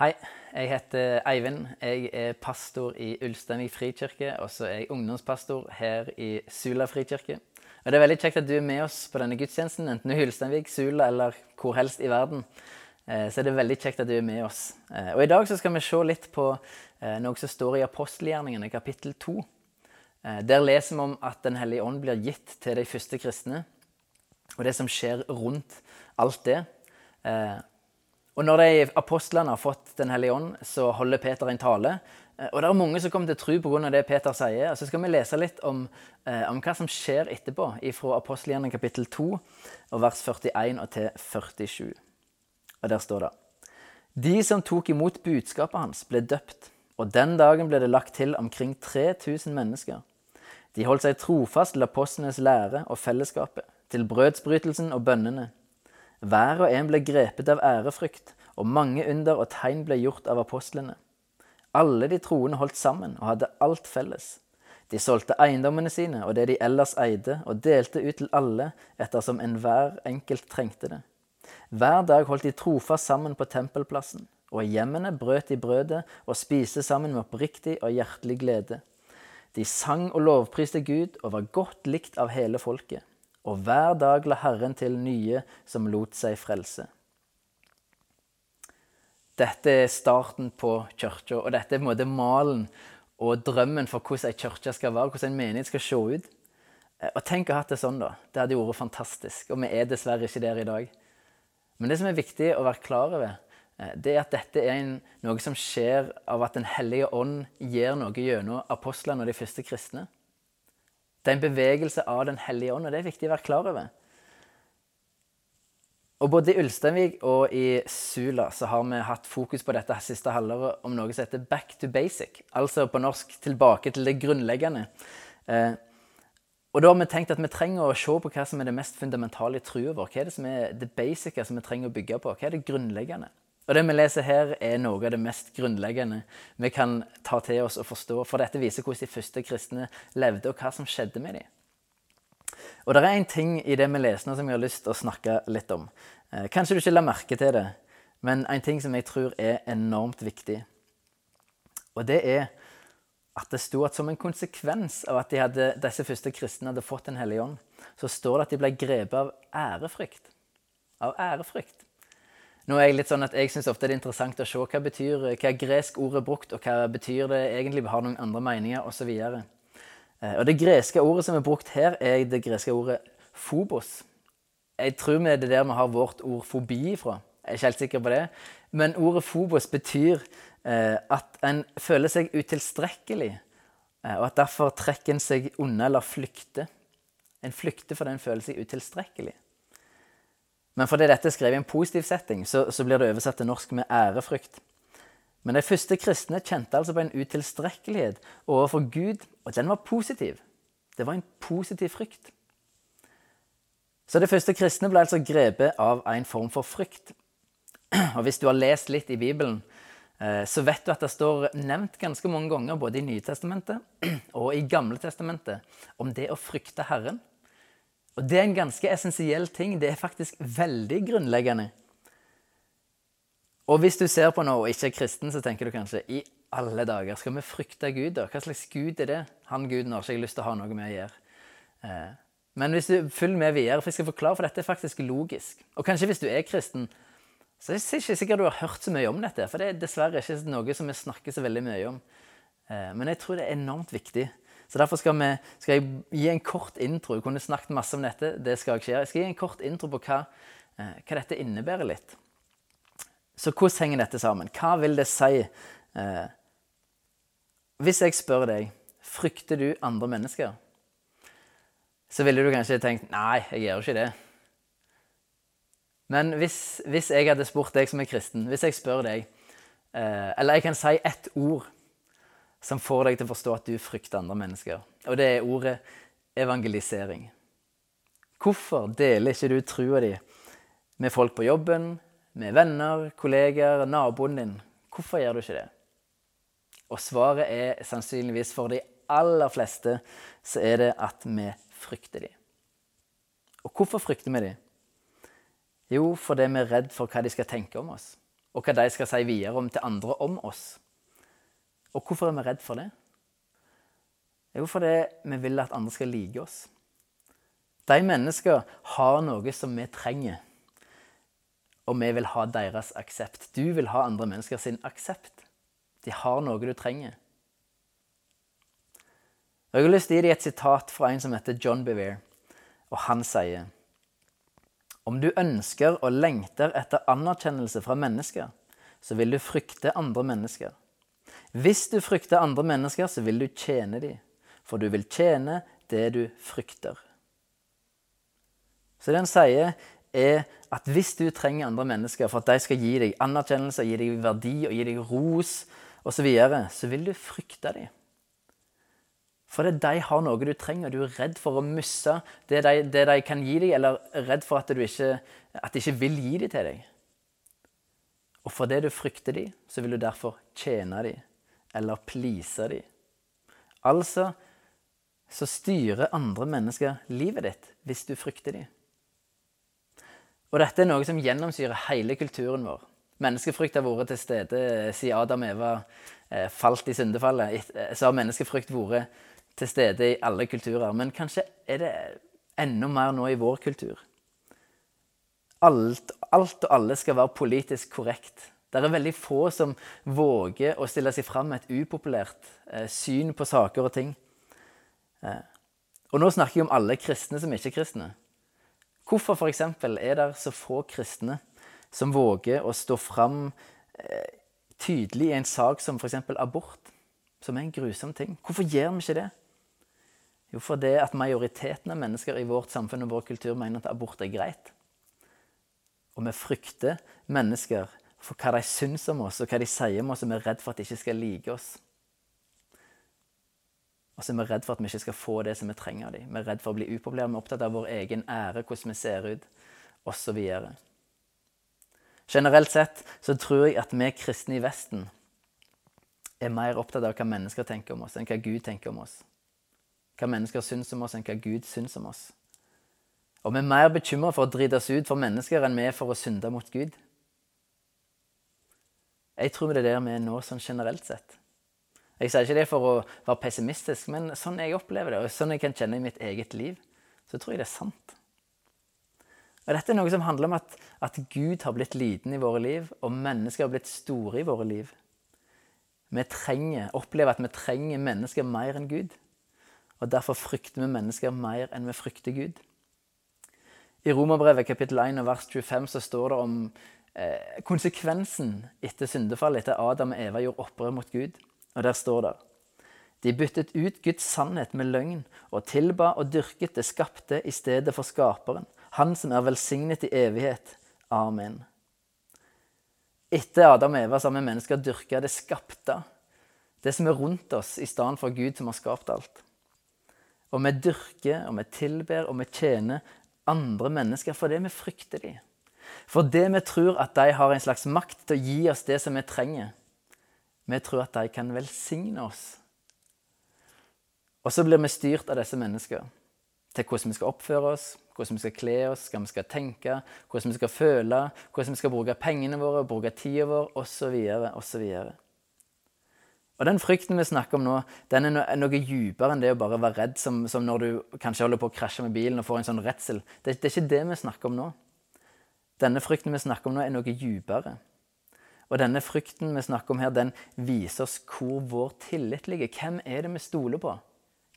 Hei, jeg heter Eivind. Jeg er pastor i Ulsteinvik frikirke, og så er jeg ungdomspastor her i Sula frikirke. Og Det er veldig kjekt at du er med oss på denne gudstjenesten, enten i Ulsteinvik, Sula eller hvor helst i verden. Eh, Så er det veldig kjekt at du er med oss. Eh, Og I dag så skal vi se litt på eh, noe som står i apostelgjerningene, kapittel 2. Eh, Der leser vi om at Den hellige ånd blir gitt til de første kristne, og det som skjer rundt alt det. Og når de apostlene har fått Den hellige ånd, så holder Peter en tale. Eh, Og det er mange som kommer til tro pga. det Peter sier. Og så skal vi lese litt om, eh, om hva som skjer etterpå, fra apostelgjerningen kapittel 2, og vers 41 og til 47. Og der står det De som tok imot budskapet hans, ble døpt, og den dagen ble det lagt til omkring 3000 mennesker. De holdt seg trofast til apostlenes lære og fellesskapet, til brødsbrytelsen og bønnene. Hver og en ble grepet av ærefrykt, og mange under og tegn ble gjort av apostlene. Alle de troende holdt sammen og hadde alt felles. De solgte eiendommene sine og det de ellers eide, og delte ut til alle ettersom enhver enkelt trengte det. Hver dag holdt de trofast sammen på tempelplassen, og i hjemmene brøt de brødet og spiste sammen med oppriktig og hjertelig glede. De sang og lovpriste Gud og var godt likt av hele folket. Og hver dag la Herren til nye som lot seg frelse. Dette er starten på kirka, og dette er på en måte malen og drømmen for hvordan ei kirke skal være, hvordan en menighet skal se ut. Eh, Og tenk å ha hatt det sånn, da. Det hadde vært fantastisk. Og vi er dessverre ikke der i dag. Men det som er viktig å være klar over, eh, det er at dette er en, noe som skjer av at Den hellige ånd gjør noe gjennom apostlene og de første kristne. Det er en bevegelse av Den hellige ånd, og det er viktig å være klar over. Og Både i Ulsteinvik og i Sula så har vi hatt fokus på dette siste halvåret om noe som heter back to basic. Altså på norsk 'tilbake til det grunnleggende'. Eh, og da har vi tenkt at vi trenger å se på hva som er det mest fundamentale i trua vår. Hva er det som er det basice som vi trenger å bygge på? Hva er det grunnleggende? Og det vi leser her, er noe av det mest grunnleggende vi kan ta til oss og forstå. For dette viser hvordan de første kristne levde, og hva som skjedde med dem. Og det er en ting i det vi leser nå som jeg har lyst til å snakke litt om. Eh, Kanskje du ikke la merke til det, men en ting som jeg tror er enormt viktig. Og det er at det sto at som en konsekvens av at de hadde, disse første kristne hadde fått Den hellige ånd, så står det at de ble grepet av ærefrykt. Av ærefrykt. Nå er Jeg litt sånn at jeg synes ofte det er interessant å se hva betyr, hva gresk ord er brukt, og hva betyr det egentlig, vi har noen andre meninger osv. Eh, Og Det greske ordet som er brukt her, er det greske ordet phobos. Jeg tror vi er det der vi har vårt ord fobi ifra. Jeg er ikke helt sikker på det. Men ordet phobos betyr eh, at en føler seg utilstrekkelig, eh, og at derfor trekker en seg unna eller flykter. En flykter fordi en føler seg utilstrekkelig. Men fordi dette er skrevet i en positiv setting, så, så blir det oversatt til norsk med ærefrykt. Men de første kristne kjente altså på en utilstrekkelighet overfor Gud, og den var positiv. Det var en positiv frykt. Så de første kristne ble altså grepet av en form for frykt. Og hvis du har lest litt i Bibelen, eh, så vet du at det står nevnt ganske mange ganger både i Nytestamentet og i Gamle testamentet om det å frykte Herren. Og det er en ganske essensiell ting. Det er faktisk veldig grunnleggende. Og hvis du ser på noe og ikke er kristen, så tenker du kanskje i alle dager, skal vi frykte Gud, da? Hva slags Gud er det? Han guden har ikke jeg lyst til å ha noe med å gjøre. Eh, Men hvis du følger med videre, for jeg skal forklare, for dette er faktisk logisk. Og kanskje hvis du er kristen, så er det ikke sikkert du har hørt så mye om dette. For det er dessverre ikke noe som vi snakker så veldig mye om. Eh, Men jeg tror det er enormt viktig. Så derfor skal, vi, skal jeg gi en kort intro. Jeg kunne snakket masse om dette. det skal Jeg gjøre. Jeg skal gi en kort intro på hva, eh, hva dette innebærer litt. Så hvordan henger dette sammen? Hva vil det si? Eh, hvis jeg spør deg frykter du andre mennesker, så ville du kanskje tenkt nei, jeg gjør ikke det. Men hvis, hvis jeg hadde spurt deg som er kristen, hvis jeg spør deg eh, Eller jeg kan si ett ord som får deg til å forstå at du frykter andre mennesker. Og det er ordet evangelisering. Hvorfor deler ikke du trua di med folk på jobben, med venner, kolleger, naboen din? Hvorfor gjør du ikke det? Og svaret er sannsynligvis for de aller fleste så er det at vi frykter de. Og hvorfor frykter vi de? Jo, fordi vi er redd for hva de skal tenke om oss. og hva de skal si videre om til andre om oss. Og hvorfor er vi redd for det? Jo, fordi vi vil at andre skal like oss. De mennesker har noe som vi trenger, og vi vil ha deres aksept. Du vil ha andre mennesker sin aksept. De har noe du trenger. Jeg har lyst til å gi deg et sitat fra en som heter John Bevere, og han sier om du ønsker og lengter etter anerkjennelse fra mennesker, så vil du frykte andre mennesker. Hvis du frykter andre mennesker, så vil du tjene dem, for du vil tjene det du frykter. Så det han sier, er at hvis du trenger andre mennesker for at de skal gi deg anerkjennelse, gi deg verdi og gi deg ros osv., så, så vil du frykte dem. For det, de har noe du trenger. Du er redd for å miste det de, det de kan gi deg, eller redd for at, ikke, at de ikke vil gi det til deg. Og fordi du frykter dem, så vil du derfor tjene dem, eller please dem. Altså så styrer andre mennesker livet ditt hvis du frykter dem. Og dette er noe som gjennomsyrer hele kulturen vår. Menneskefrykt har vært til stede siden Adam og Eva eh, falt i syndefallet. Så har menneskefrykt vært til stede i alle kulturer. Men kanskje er det enda mer nå i vår kultur. Alt, alt og alle skal være politisk korrekt. Det er veldig få som våger å stille seg fram med et upopulært eh, syn på saker og ting. Eh, og nå snakker jeg om alle kristne som ikke er kristne. Hvorfor for eksempel, er det så få kristne som våger å stå fram eh, tydelig i en sak som f.eks. abort, som er en grusom ting? Hvorfor gjør vi ikke det? Jo, fordi at majoriteten av mennesker i vårt samfunn og vår kultur mener at abort er greit. Og vi frykter mennesker for hva de syns om oss, og hva de sier om oss, og vi er redd for at de ikke skal like oss. Og så er vi redd for at vi ikke skal få det som vi trenger av dem. Vi er redd for å bli upopulære, vi er opptatt av vår egen ære, hvordan vi ser ut, osv. Generelt sett så tror jeg at vi kristne i Vesten er mer opptatt av hva mennesker tenker om oss, enn hva Gud tenker om oss hva mennesker syns om oss, enn hva Gud syns om oss. Og vi er mer bekymra for å drite oss ut for mennesker enn vi er for å synde mot Gud. Jeg tror det er der vi er nå, sånn generelt sett. Jeg sier ikke det for å være pessimistisk, men sånn jeg opplever det, og sånn jeg kan kjenne i mitt eget liv, så tror jeg det er sant. Og Dette er noe som handler om at, at Gud har blitt liten i våre liv, og mennesker har blitt store i våre liv. Vi trenger, opplever at vi trenger mennesker mer enn Gud. Og derfor frykter vi mennesker mer enn vi frykter Gud. I Romerbrevet kapittel 1 og vers 25 så står det om konsekvensen etter syndefallet, etter Adam og Eva gjorde opprør mot Gud. Og der står det De byttet ut Guds sannhet med løgn og tilba og dyrket det skapte i stedet for Skaperen, Han som er velsignet i evighet. Amen. Etter Adam og Eva så har vi mennesker dyrka det skapte, det som er rundt oss, i stedet for Gud som har skapt alt. Og vi dyrker, og vi tilber, og vi tjener andre mennesker fordi vi frykter dem. Fordi vi tror at de har en slags makt til å gi oss det som vi trenger. Vi tror at de kan velsigne oss. Og så blir vi styrt av disse menneskene. til hvordan vi skal oppføre oss, hvordan vi skal kle oss, hva vi skal tenke, hvordan vi skal føle, hvordan vi skal bruke pengene våre, bruke tida vår osv. osv. Og Den frykten vi snakker om nå, den er noe, noe dypere enn det å bare være redd som, som, når du kanskje holder på å krasje med bilen og får en sånn redsel. Det, det, er ikke det vi snakker om nå. Denne frykten vi snakker om nå, er noe dypere. Og denne frykten vi snakker om her, den viser oss hvor vår tillit ligger. Hvem er det vi stoler på?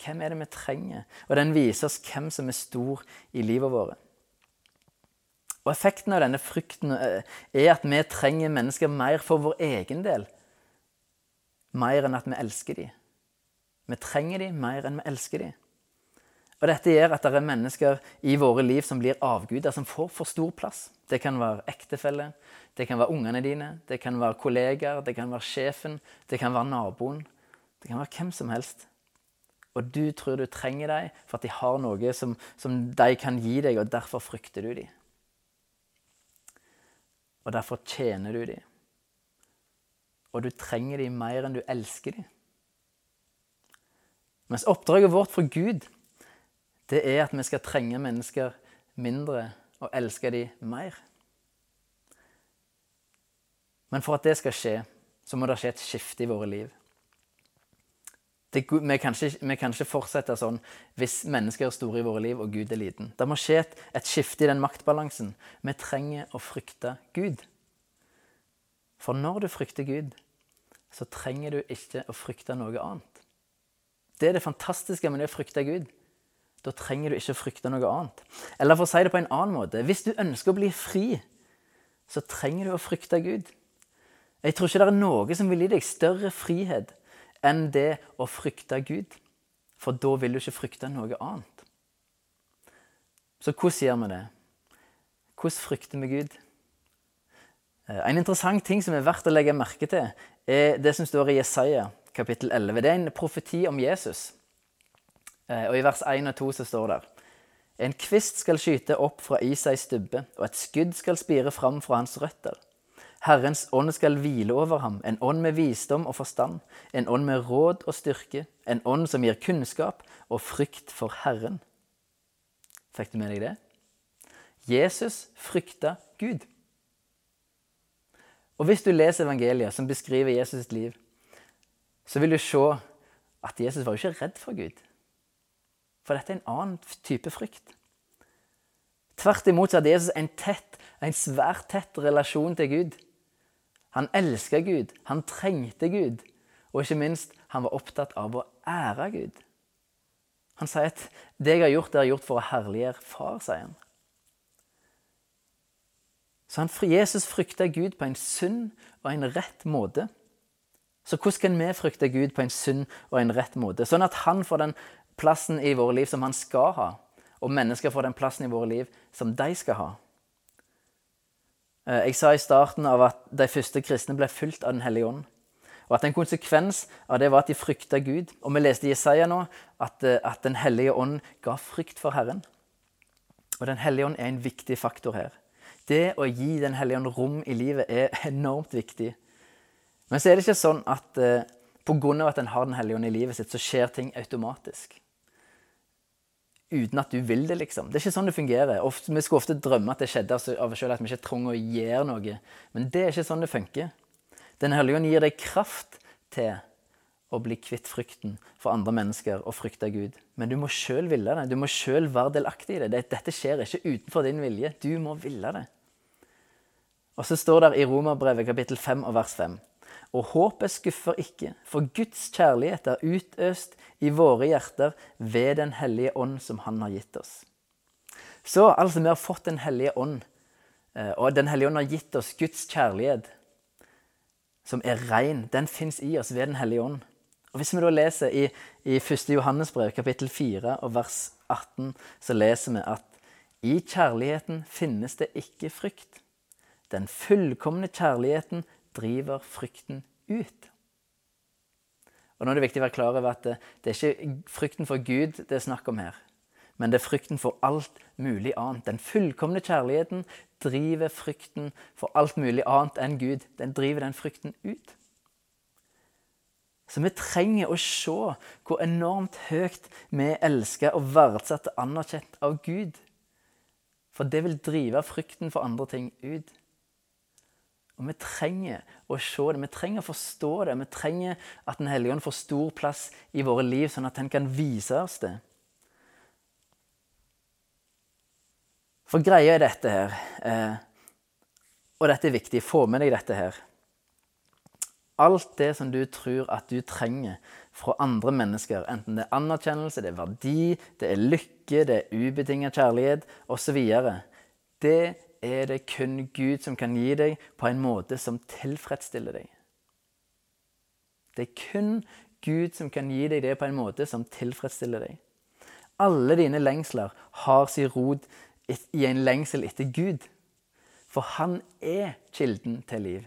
Hvem er det vi trenger? Og den viser oss hvem som er stor i livet vårt. Og Effekten av denne frykten eh, er at vi trenger mennesker mer for vår egen del mer enn at vi elsker dem. Vi trenger dem mer enn vi elsker dem. Og Dette gjør at det er mennesker i våre liv som blir avguder, som får for stor plass. Det kan være ektefelle, det kan være ungene dine, det kan være kollegaer, det kan være sjefen, det kan være naboen. Det kan være hvem som helst. Og du tror du trenger dem for at de har noe som, som de kan gi deg, og derfor frykter du dem. Og derfor tjener du dem og du trenger dem mer enn du elsker dem. Mens oppdraget vårt for Gud, det er at vi skal trenge mennesker mindre og elske dem mer. Men for at det skal skje, så må det skje et skifte i våre liv. Det, vi, kan ikke, vi, kan ikke, fortsette sånn hvis mennesker er store i våre liv og Gud er liten. Det må skje et, et skifte i den maktbalansen. Vi trenger å frykte Gud. For når du frykter Gud, så trenger du ikke å frykte noe annet. Det er det fantastiske med det å frykte Gud. Da trenger du ikke å frykte noe annet. Eller for å si det på en annen måte Hvis du ønsker å bli fri, så trenger du å frykte Gud. Jeg tror ikke det er noe som vil gi deg større frihet enn det å frykte Gud. For da vil du ikke frykte noe annet. Så hvordan gjør vi det? Hvordan frykter vi Gud? Eh, en interessant ting som er verdt å legge merke til, er det som står i Jesaja kapittel 11. Det er en profeti om Jesus. Eh, og I vers 1 og 2 så står det En kvist skal skyte opp fra Isais stubbe, og et skudd skal spire fram fra hans røtter. Herrens ånd skal hvile over ham, en ånd med visdom og forstand, en ånd med råd og styrke, en ånd som gir kunnskap og frykt for Herren. Fikk du med deg det? Jesus frykta Gud. Og hvis du leser evangeliet som beskriver Jesus' sitt liv, så vil du se at Jesus var jo ikke redd for Gud. For dette er en annen type frykt. Tvert imot hadde Jesus en tett, en svært tett relasjon til Gud. Han elska Gud, han trengte Gud, og ikke minst, han var opptatt av å ære Gud. Han sier at 'det jeg har gjort, det jeg gjort for å herliggjøre Far', sier han. Så han, Jesus frykta Gud på en sunn og en rett måte. Så hvordan kan vi frykte Gud på en sunn og en rett måte? Sånn at han får den plassen i våre liv som han skal ha, og mennesker får den plassen i våre liv som de skal ha. Eh, jeg sa i starten av at de første kristne ble fulgt av Den hellige ånd. Og at en konsekvens av det var at de frykta Gud. Og vi leste i Jesaja nå at, eh, at Den hellige ånd ga frykt for Herren. Og Den hellige ånd er en viktig faktor her. Det å gi Den hellige ånd rom i livet er enormt viktig. Men så er det ikke sånn at eh, pga. at en har Den hellige ånd i livet sitt, så skjer ting automatisk. Uten at du vil det, liksom. Det er ikke sånn det fungerer. Ofte, vi skulle ofte drømme at det skjedde av oss sjøl, at vi ikke trenger å gjøre noe. Men det er ikke sånn det funker. Den hellige ånd gir deg kraft til å bli kvitt frykten for andre mennesker og frykte Gud. Men du må sjøl ville det. Du må sjøl være delaktig i det. Dette skjer ikke utenfor din vilje. Du må ville det. Og så står det i Romerbrevet kapittel 5 og vers 5. Og håpet skuffer ikke, for Guds kjærlighet er utøst i våre hjerter ved Den hellige ånd som Han har gitt oss. Så altså, vi har fått Den hellige ånd, eh, og Den hellige ånd har gitt oss Guds kjærlighet, som er ren. Den fins i oss ved Den hellige ånd. Og Hvis vi da leser i, i 1. Johannesbrev, kapittel 4 og vers 18, så leser vi at i kjærligheten finnes det ikke frykt. Den fullkomne kjærligheten driver frykten ut. Og nå er det viktig å være klar over at det, det er ikke frykten for Gud det er snakk om her, men det er frykten for alt mulig annet. Den fullkomne kjærligheten driver frykten for alt mulig annet enn Gud. Den driver den frykten ut. Så vi trenger å se hvor enormt høyt vi elsker og verdsetter anerkjent av Gud. For det vil drive frykten for andre ting ut. Og vi trenger å se det, vi trenger å forstå det. Vi trenger at Den hellige ånd får stor plass i våre liv, sånn at den kan vise oss det. For greia er dette her, eh, og dette er viktig, få med deg dette her. Alt det som du tror at du trenger fra andre mennesker, enten det er anerkjennelse, det er verdi, det er lykke, det er ubetinget kjærlighet osv., det er det kun Gud som kan gi deg på en måte som tilfredsstiller deg. Det er kun Gud som kan gi deg det på en måte som tilfredsstiller deg. Alle dine lengsler har sin rot i en lengsel etter Gud. For han er kilden til liv.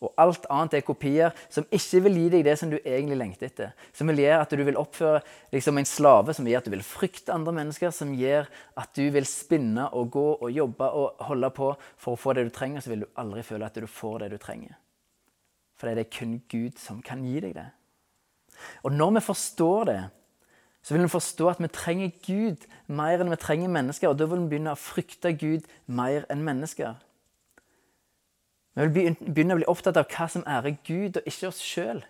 Og alt annet er kopier som ikke vil gi deg det som du egentlig lengter etter. Som vil gjøre at du vil oppføre liksom en slave, som gjør at du vil frykte andre mennesker, som gjør at du vil spinne og gå og jobbe og holde på for å få det du trenger, så vil du aldri føle at du får det du trenger. For det er kun Gud som kan gi deg det. Og når vi forstår det, så vil vi forstå at vi trenger Gud mer enn vi trenger mennesker. Og da vil vi begynne å frykte Gud mer enn mennesker. Vi vil begynne å bli opptatt av hva som ærer Gud, og ikke oss sjøl.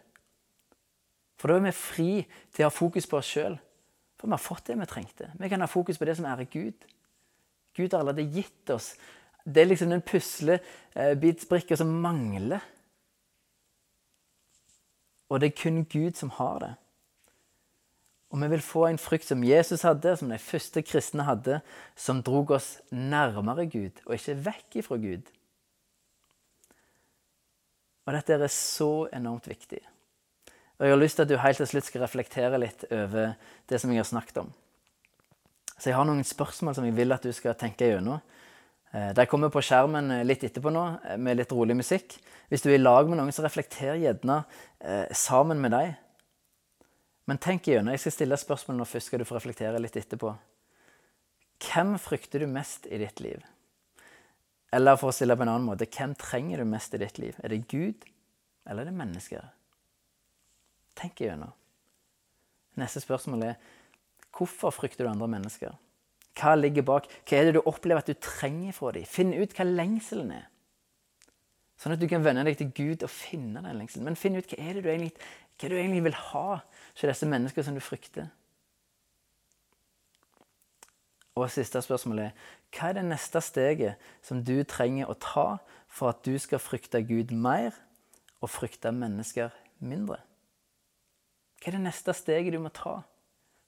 For da er vi fri til å ha fokus på oss sjøl. For vi har fått det vi trengte. Vi kan ha fokus på det som ærer Gud. Gud har allerede gitt oss. Det er liksom den puslebitsbrikka som mangler. Og det er kun Gud som har det. Og vi vil få en frykt som Jesus hadde, som de første kristne hadde, som drog oss nærmere Gud, og ikke vekk ifra Gud. Og dette er så enormt viktig. Og Jeg har lyst til at du helt til slutt skal reflektere litt over det som jeg har snakket om. Så jeg har noen spørsmål som jeg vil at du skal tenke gjennom. Eh, de kommer på skjermen eh, litt etterpå nå, eh, med litt rolig musikk. Hvis du er i lag med noen, så reflekter gjerne sammen med dem. Men tenk gjennom. Jeg skal stille spørsmål nå først, skal du få reflektere litt etterpå. Hvem frykter du mest i ditt liv? Eller for å stille på en annen måte, hvem trenger du mest i ditt liv? Er det Gud, eller er det mennesker? Tenk igjennom. Neste spørsmål er hvorfor frykter du andre mennesker? Hva ligger bak? Hva er det du opplever at du trenger fra dem? Finn ut hva lengselen er. Sånn at du kan vende deg til Gud og finne den lengselen. Men finn ut hva er det du egentlig, hva du egentlig vil ha hos disse menneskene som du frykter. Og siste spørsmål er hva er det neste steget som du trenger å ta for at du skal frykte Gud mer og frykte mennesker mindre? Hva er det neste steget du må ta?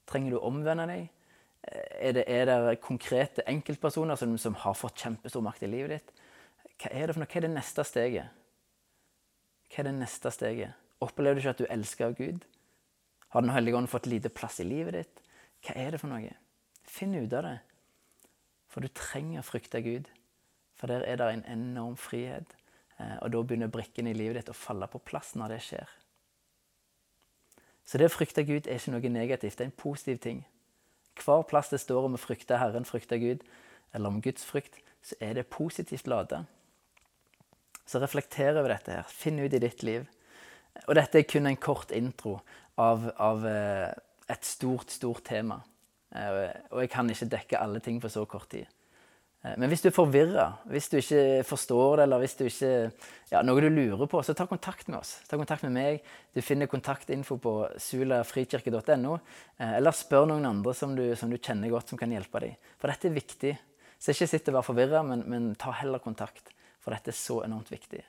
Trenger du å omvende deg? Er det, er det konkrete enkeltpersoner som, som, har fått kjempestor makt i livet ditt? Hva er det for noe? Hva er det neste steget? Hva er det neste steget? Opplever du ikke at du elsker Gud? Har Den hellige ånd fått lite plass i livet ditt? Hva er det for noe? Finn ut av det. For du trenger å frykte Gud. For der er det en enorm frihet. Eh, og da begynner brikkene i livet ditt å falle på plass når det skjer. Så det å frykte Gud er ikke noe negativt. Det er en positiv ting. Hver plass det står om å frykte Herren, frykte Gud, eller om Guds frykt, så er det positivt lada. Så reflekter over dette her. Finn ut i ditt liv. Og dette er kun en kort intro av, av eh, et stort, stort tema. Eh, og jeg kan ikke dekke alle ting på så kort tid. Eh, men hvis du er forvirra, hvis du ikke forstår det, eller hvis du ikke ja, noe du lurer på, så ta kontakt med oss. Ta kontakt med meg. Du finner kontaktinfo på sulafrikirke.no. Eh, eller spør noen andre som du, som du, kjenner godt, som kan hjelpe deg. For dette er viktig. Så ikke sitt og vær forvirra, men, men, ta heller kontakt. For dette er så enormt viktig.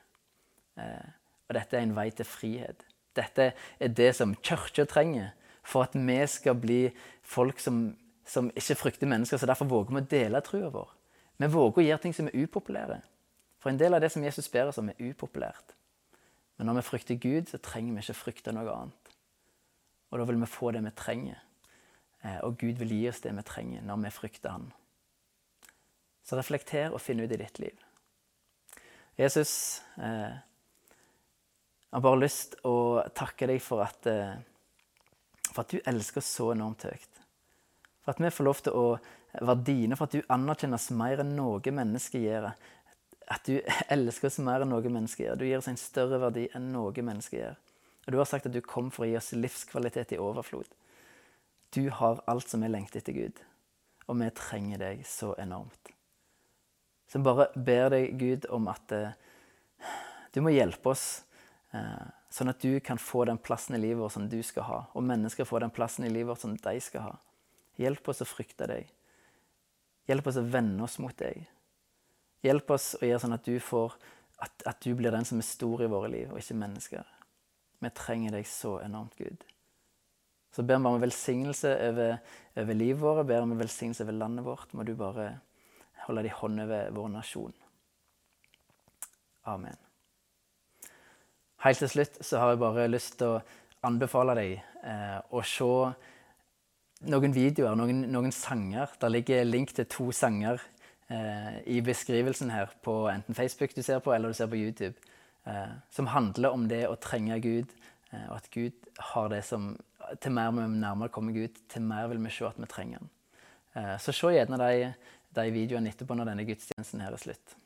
Og dette er en vei til frihet. Dette er det som kirka trenger for at vi skal bli folk som, som ikke frykter mennesker, så derfor våger vi å dele trua vår. Vi våger å gjøre ting som er upopulære. For en del av det som Jesus ber oss om, er upopulært. Men når vi frykter Gud, så trenger vi ikke frykte noe annet. Og da vil vi få det vi trenger. Eh, og Gud vil gi oss det vi trenger når vi frykter Han. Så reflekter og finn ut i ditt liv. Jesus, eh, jeg har bare lyst å takke deg for at, eh, for at du elsker oss så enormt høyt. For at vi får lov til å være dine, for at du anerkjennes mer enn noe menneske gjør. At du elsker oss mer enn noe menneske gjør. Du gir oss en større verdi enn noe menneske gjør. Og du har sagt at du kom for å gi oss livskvalitet i overflod. Du har alt som vi lengter etter, Gud. Og vi trenger deg så enormt. Så jeg bare ber deg, Gud, om at eh, du må hjelpe oss, eh, sånn at du kan få den plassen i livet vårt som du skal ha, og mennesker får den plassen i livet vårt som de skal ha. Hjelp oss å frykte deg. Hjelp oss å vende oss mot deg. Hjelp oss å gjøre sånn at du, får, at, at du blir den som er stor i våre liv, og ikke mennesker. Vi trenger deg så enormt, Gud. Så ber vi om velsignelse over, over livet vårt, ber om velsignelse over landet vårt. Må du bare holde din hånd over vår nasjon. Amen. Helt til slutt så har jeg bare lyst til å anbefale deg eh, å se noen videoer, noen, noen, sanger. Der ligger link til to sanger eh, i beskrivelsen her på enten Facebook du ser på, eller du ser på YouTube. Eh, som handler om det å trenge Gud, eh, og at Gud har det som Til mer vi nærmere kommer Gud, til mer vil vi se at vi trenger Han. Eh, så se gjerne de, de videoene etterpå når denne gudstjenesten her er slutt.